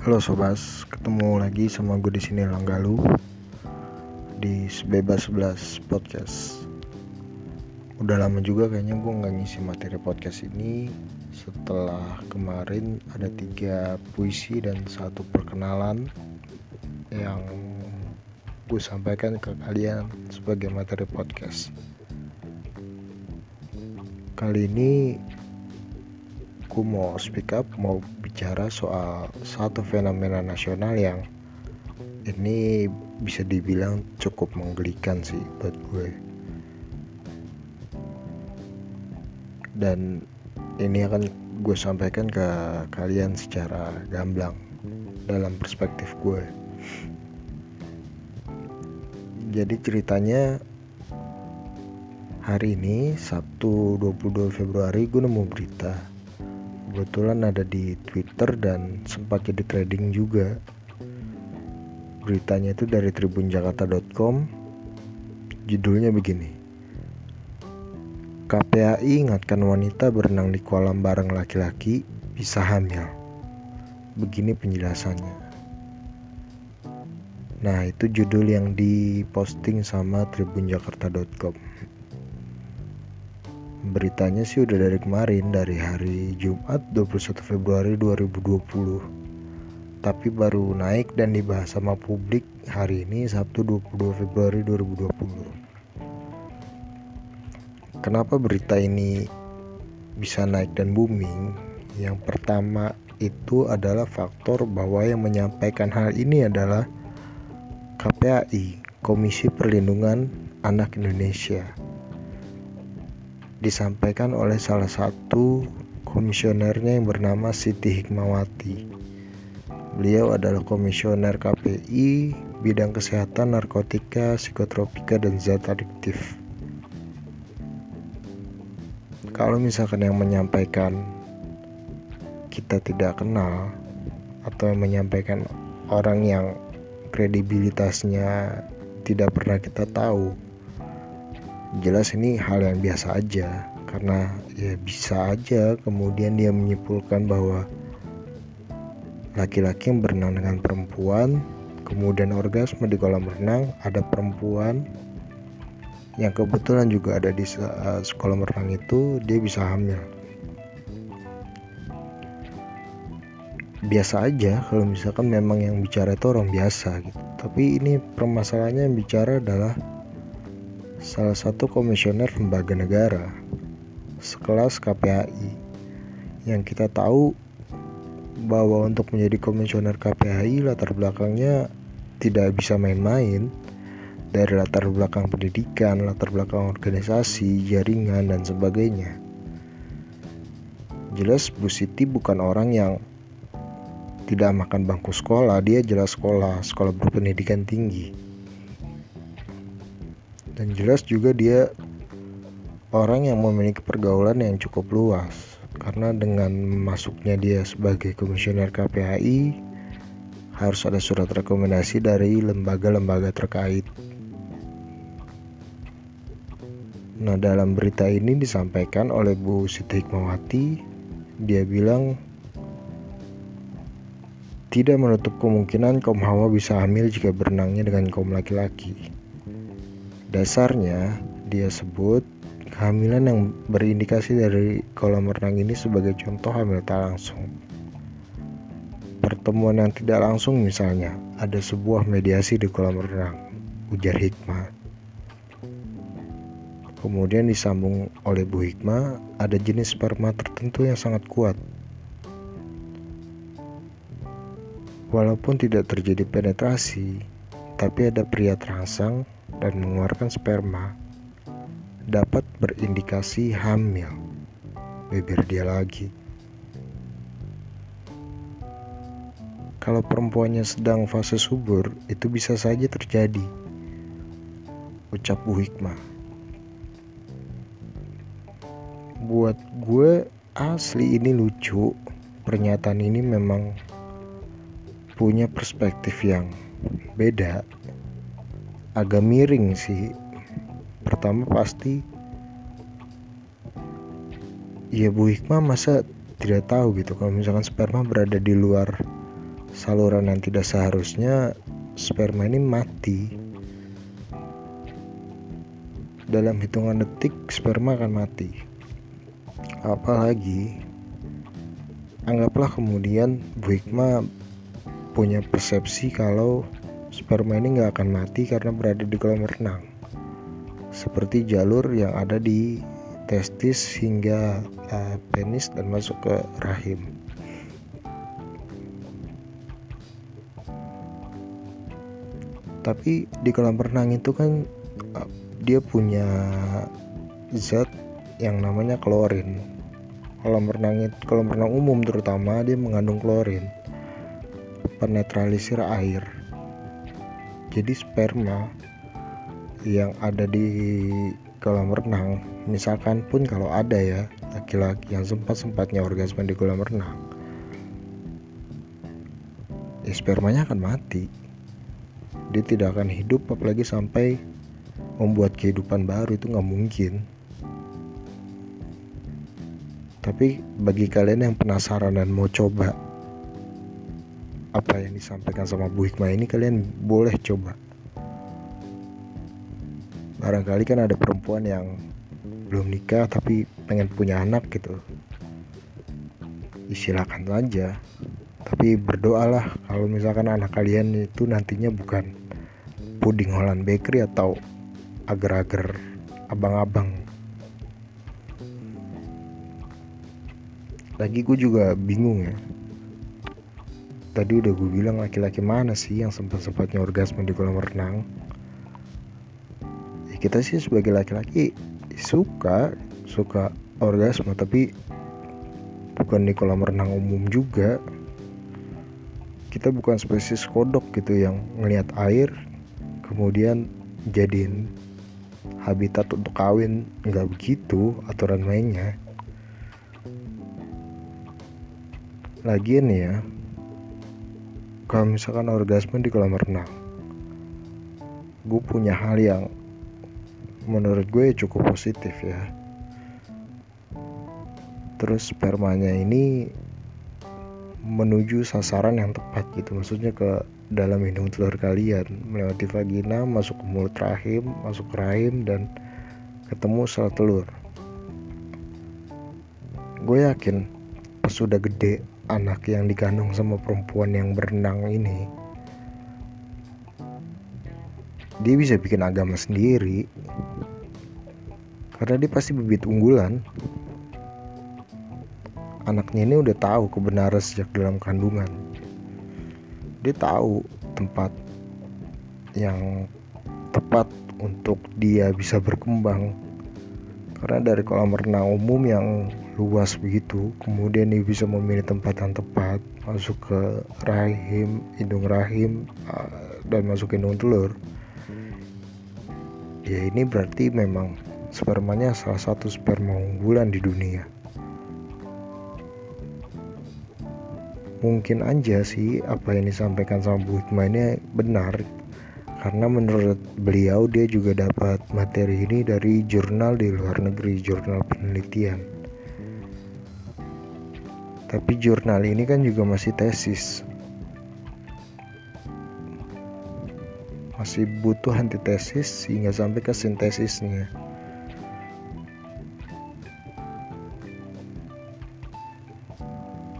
Halo Sobas, ketemu lagi sama gue di sini Langgalu di Sebebas 11 Podcast. Udah lama juga kayaknya gue nggak ngisi materi podcast ini setelah kemarin ada tiga puisi dan satu perkenalan yang gue sampaikan ke kalian sebagai materi podcast. Kali ini gue mau speak up mau bicara soal satu fenomena nasional yang ini bisa dibilang cukup menggelikan sih buat gue. Dan ini akan gue sampaikan ke kalian secara gamblang dalam perspektif gue. Jadi ceritanya hari ini Sabtu 22 Februari gue nemu berita kebetulan ada di Twitter dan sempat jadi trading juga. Beritanya itu dari tribunjakarta.com judulnya begini. KPAI ingatkan wanita berenang di kolam bareng laki-laki bisa hamil. Begini penjelasannya. Nah itu judul yang diposting sama tribunjakarta.com Beritanya sih udah dari kemarin, dari hari Jumat 21 Februari 2020. Tapi baru naik dan dibahas sama publik hari ini Sabtu 22 Februari 2020. Kenapa berita ini bisa naik dan booming? Yang pertama itu adalah faktor bahwa yang menyampaikan hal ini adalah KPAI, Komisi Perlindungan Anak Indonesia disampaikan oleh salah satu komisionernya yang bernama Siti Hikmawati. Beliau adalah komisioner KPI bidang kesehatan, narkotika, psikotropika, dan zat adiktif. Kalau misalkan yang menyampaikan kita tidak kenal atau yang menyampaikan orang yang kredibilitasnya tidak pernah kita tahu, jelas ini hal yang biasa aja. Karena ya bisa aja kemudian dia menyimpulkan bahwa laki-laki yang berenang dengan perempuan kemudian orgasme di kolam renang ada perempuan. Yang kebetulan juga ada di sekolah renang itu dia bisa hamil. Biasa aja kalau misalkan memang yang bicara itu orang biasa gitu. Tapi ini permasalahannya yang bicara adalah salah satu komisioner lembaga negara sekelas KPAI yang kita tahu bahwa untuk menjadi komisioner KPAI latar belakangnya tidak bisa main-main dari latar belakang pendidikan, latar belakang organisasi, jaringan, dan sebagainya. Jelas Bu Siti bukan orang yang tidak makan bangku sekolah, dia jelas sekolah, sekolah berpendidikan tinggi dan jelas juga dia orang yang memiliki pergaulan yang cukup luas karena dengan masuknya dia sebagai komisioner KPAI harus ada surat rekomendasi dari lembaga-lembaga terkait. Nah, dalam berita ini disampaikan oleh Bu Siti Hikmawati, dia bilang tidak menutup kemungkinan kaum hawa bisa hamil jika berenangnya dengan kaum laki-laki. Dasarnya, dia sebut kehamilan yang berindikasi dari kolam renang ini sebagai contoh hamil tak langsung. Pertemuan yang tidak langsung misalnya, ada sebuah mediasi di kolam renang, ujar Hikmah. Kemudian disambung oleh Bu Hikmah, ada jenis sperma tertentu yang sangat kuat. Walaupun tidak terjadi penetrasi, tapi ada pria terangsang dan mengeluarkan sperma dapat berindikasi hamil. Bibir dia lagi. Kalau perempuannya sedang fase subur, itu bisa saja terjadi. Ucap Bu Hikmah. Buat gue asli ini lucu. Pernyataan ini memang punya perspektif yang beda agak miring sih. Pertama pasti ya Bu Hikmah masa tidak tahu gitu. Kalau misalkan sperma berada di luar saluran yang tidak seharusnya sperma ini mati. Dalam hitungan detik sperma akan mati. Apalagi anggaplah kemudian Bu Hikmah punya persepsi kalau sperma ini nggak akan mati karena berada di kolam renang seperti jalur yang ada di testis hingga uh, penis dan masuk ke rahim. Tapi di kolam renang itu kan uh, dia punya zat yang namanya klorin. Kolam renang kolam renang umum terutama dia mengandung klorin, penetralisir air. Jadi sperma yang ada di kolam renang misalkan pun kalau ada ya laki-laki yang sempat-sempatnya orgasme di kolam renang ya spermanya akan mati. Dia tidak akan hidup apalagi sampai membuat kehidupan baru itu nggak mungkin. Tapi bagi kalian yang penasaran dan mau coba apa yang disampaikan sama Bu Hikmah ini kalian boleh coba. Barangkali kan ada perempuan yang belum nikah tapi pengen punya anak gitu. Silakan saja. Tapi berdoalah kalau misalkan anak kalian itu nantinya bukan puding Holland Bakery atau agar-agar abang-abang. Lagi gue juga bingung ya tadi udah gue bilang laki-laki mana sih yang sempat-sempatnya orgasme di kolam renang? Kita sih sebagai laki-laki suka suka orgasme tapi bukan di kolam renang umum juga. Kita bukan spesies kodok gitu yang ngelihat air kemudian jadiin habitat untuk kawin. Nggak begitu aturan mainnya. Lagian ya kalau misalkan orgasme di kolam renang gue punya hal yang menurut gue cukup positif ya. Terus spermanya ini menuju sasaran yang tepat gitu. Maksudnya ke dalam hidung telur kalian melewati vagina masuk ke mulut rahim masuk ke rahim dan ketemu sel telur. Gue yakin pas sudah gede anak yang dikandung sama perempuan yang berenang ini dia bisa bikin agama sendiri. Karena dia pasti bibit unggulan. Anaknya ini udah tahu kebenaran sejak dalam kandungan. Dia tahu tempat yang tepat untuk dia bisa berkembang. Karena dari kolam renang umum yang luas begitu kemudian dia bisa memilih tempat yang tepat masuk ke rahim hidung rahim ah, dan masuk ke hidung telur. Ya ini berarti memang spermanya salah satu sperma unggulan di dunia. Mungkin aja sih apa yang disampaikan sama Bu Hikmah ini benar karena menurut beliau dia juga dapat materi ini dari jurnal di luar negeri jurnal penelitian tapi jurnal ini kan juga masih tesis masih butuh antitesis hingga sampai ke sintesisnya.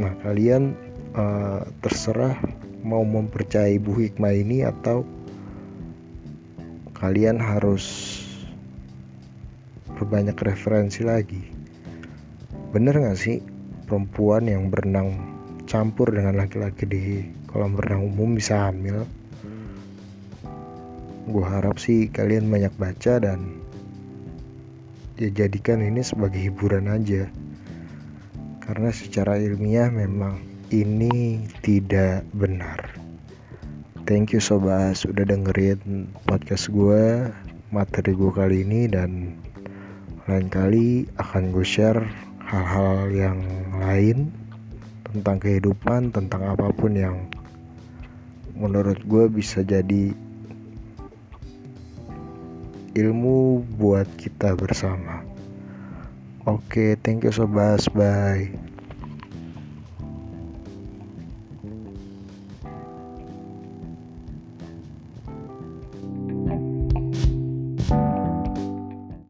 Nah, kalian uh, terserah mau mempercayai Bu Hikmah ini atau kalian harus berbanyak referensi lagi. Bener gak sih perempuan yang berenang campur dengan laki-laki di kolam renang umum bisa hamil? gue harap sih kalian banyak baca dan ya jadikan ini sebagai hiburan aja karena secara ilmiah memang ini tidak benar thank you sobat sudah dengerin podcast gue materi gue kali ini dan lain kali akan gue share hal-hal yang lain tentang kehidupan tentang apa pun yang menurut gue bisa jadi ilmu buat kita bersama. Oke, okay, thank you sobat, bye.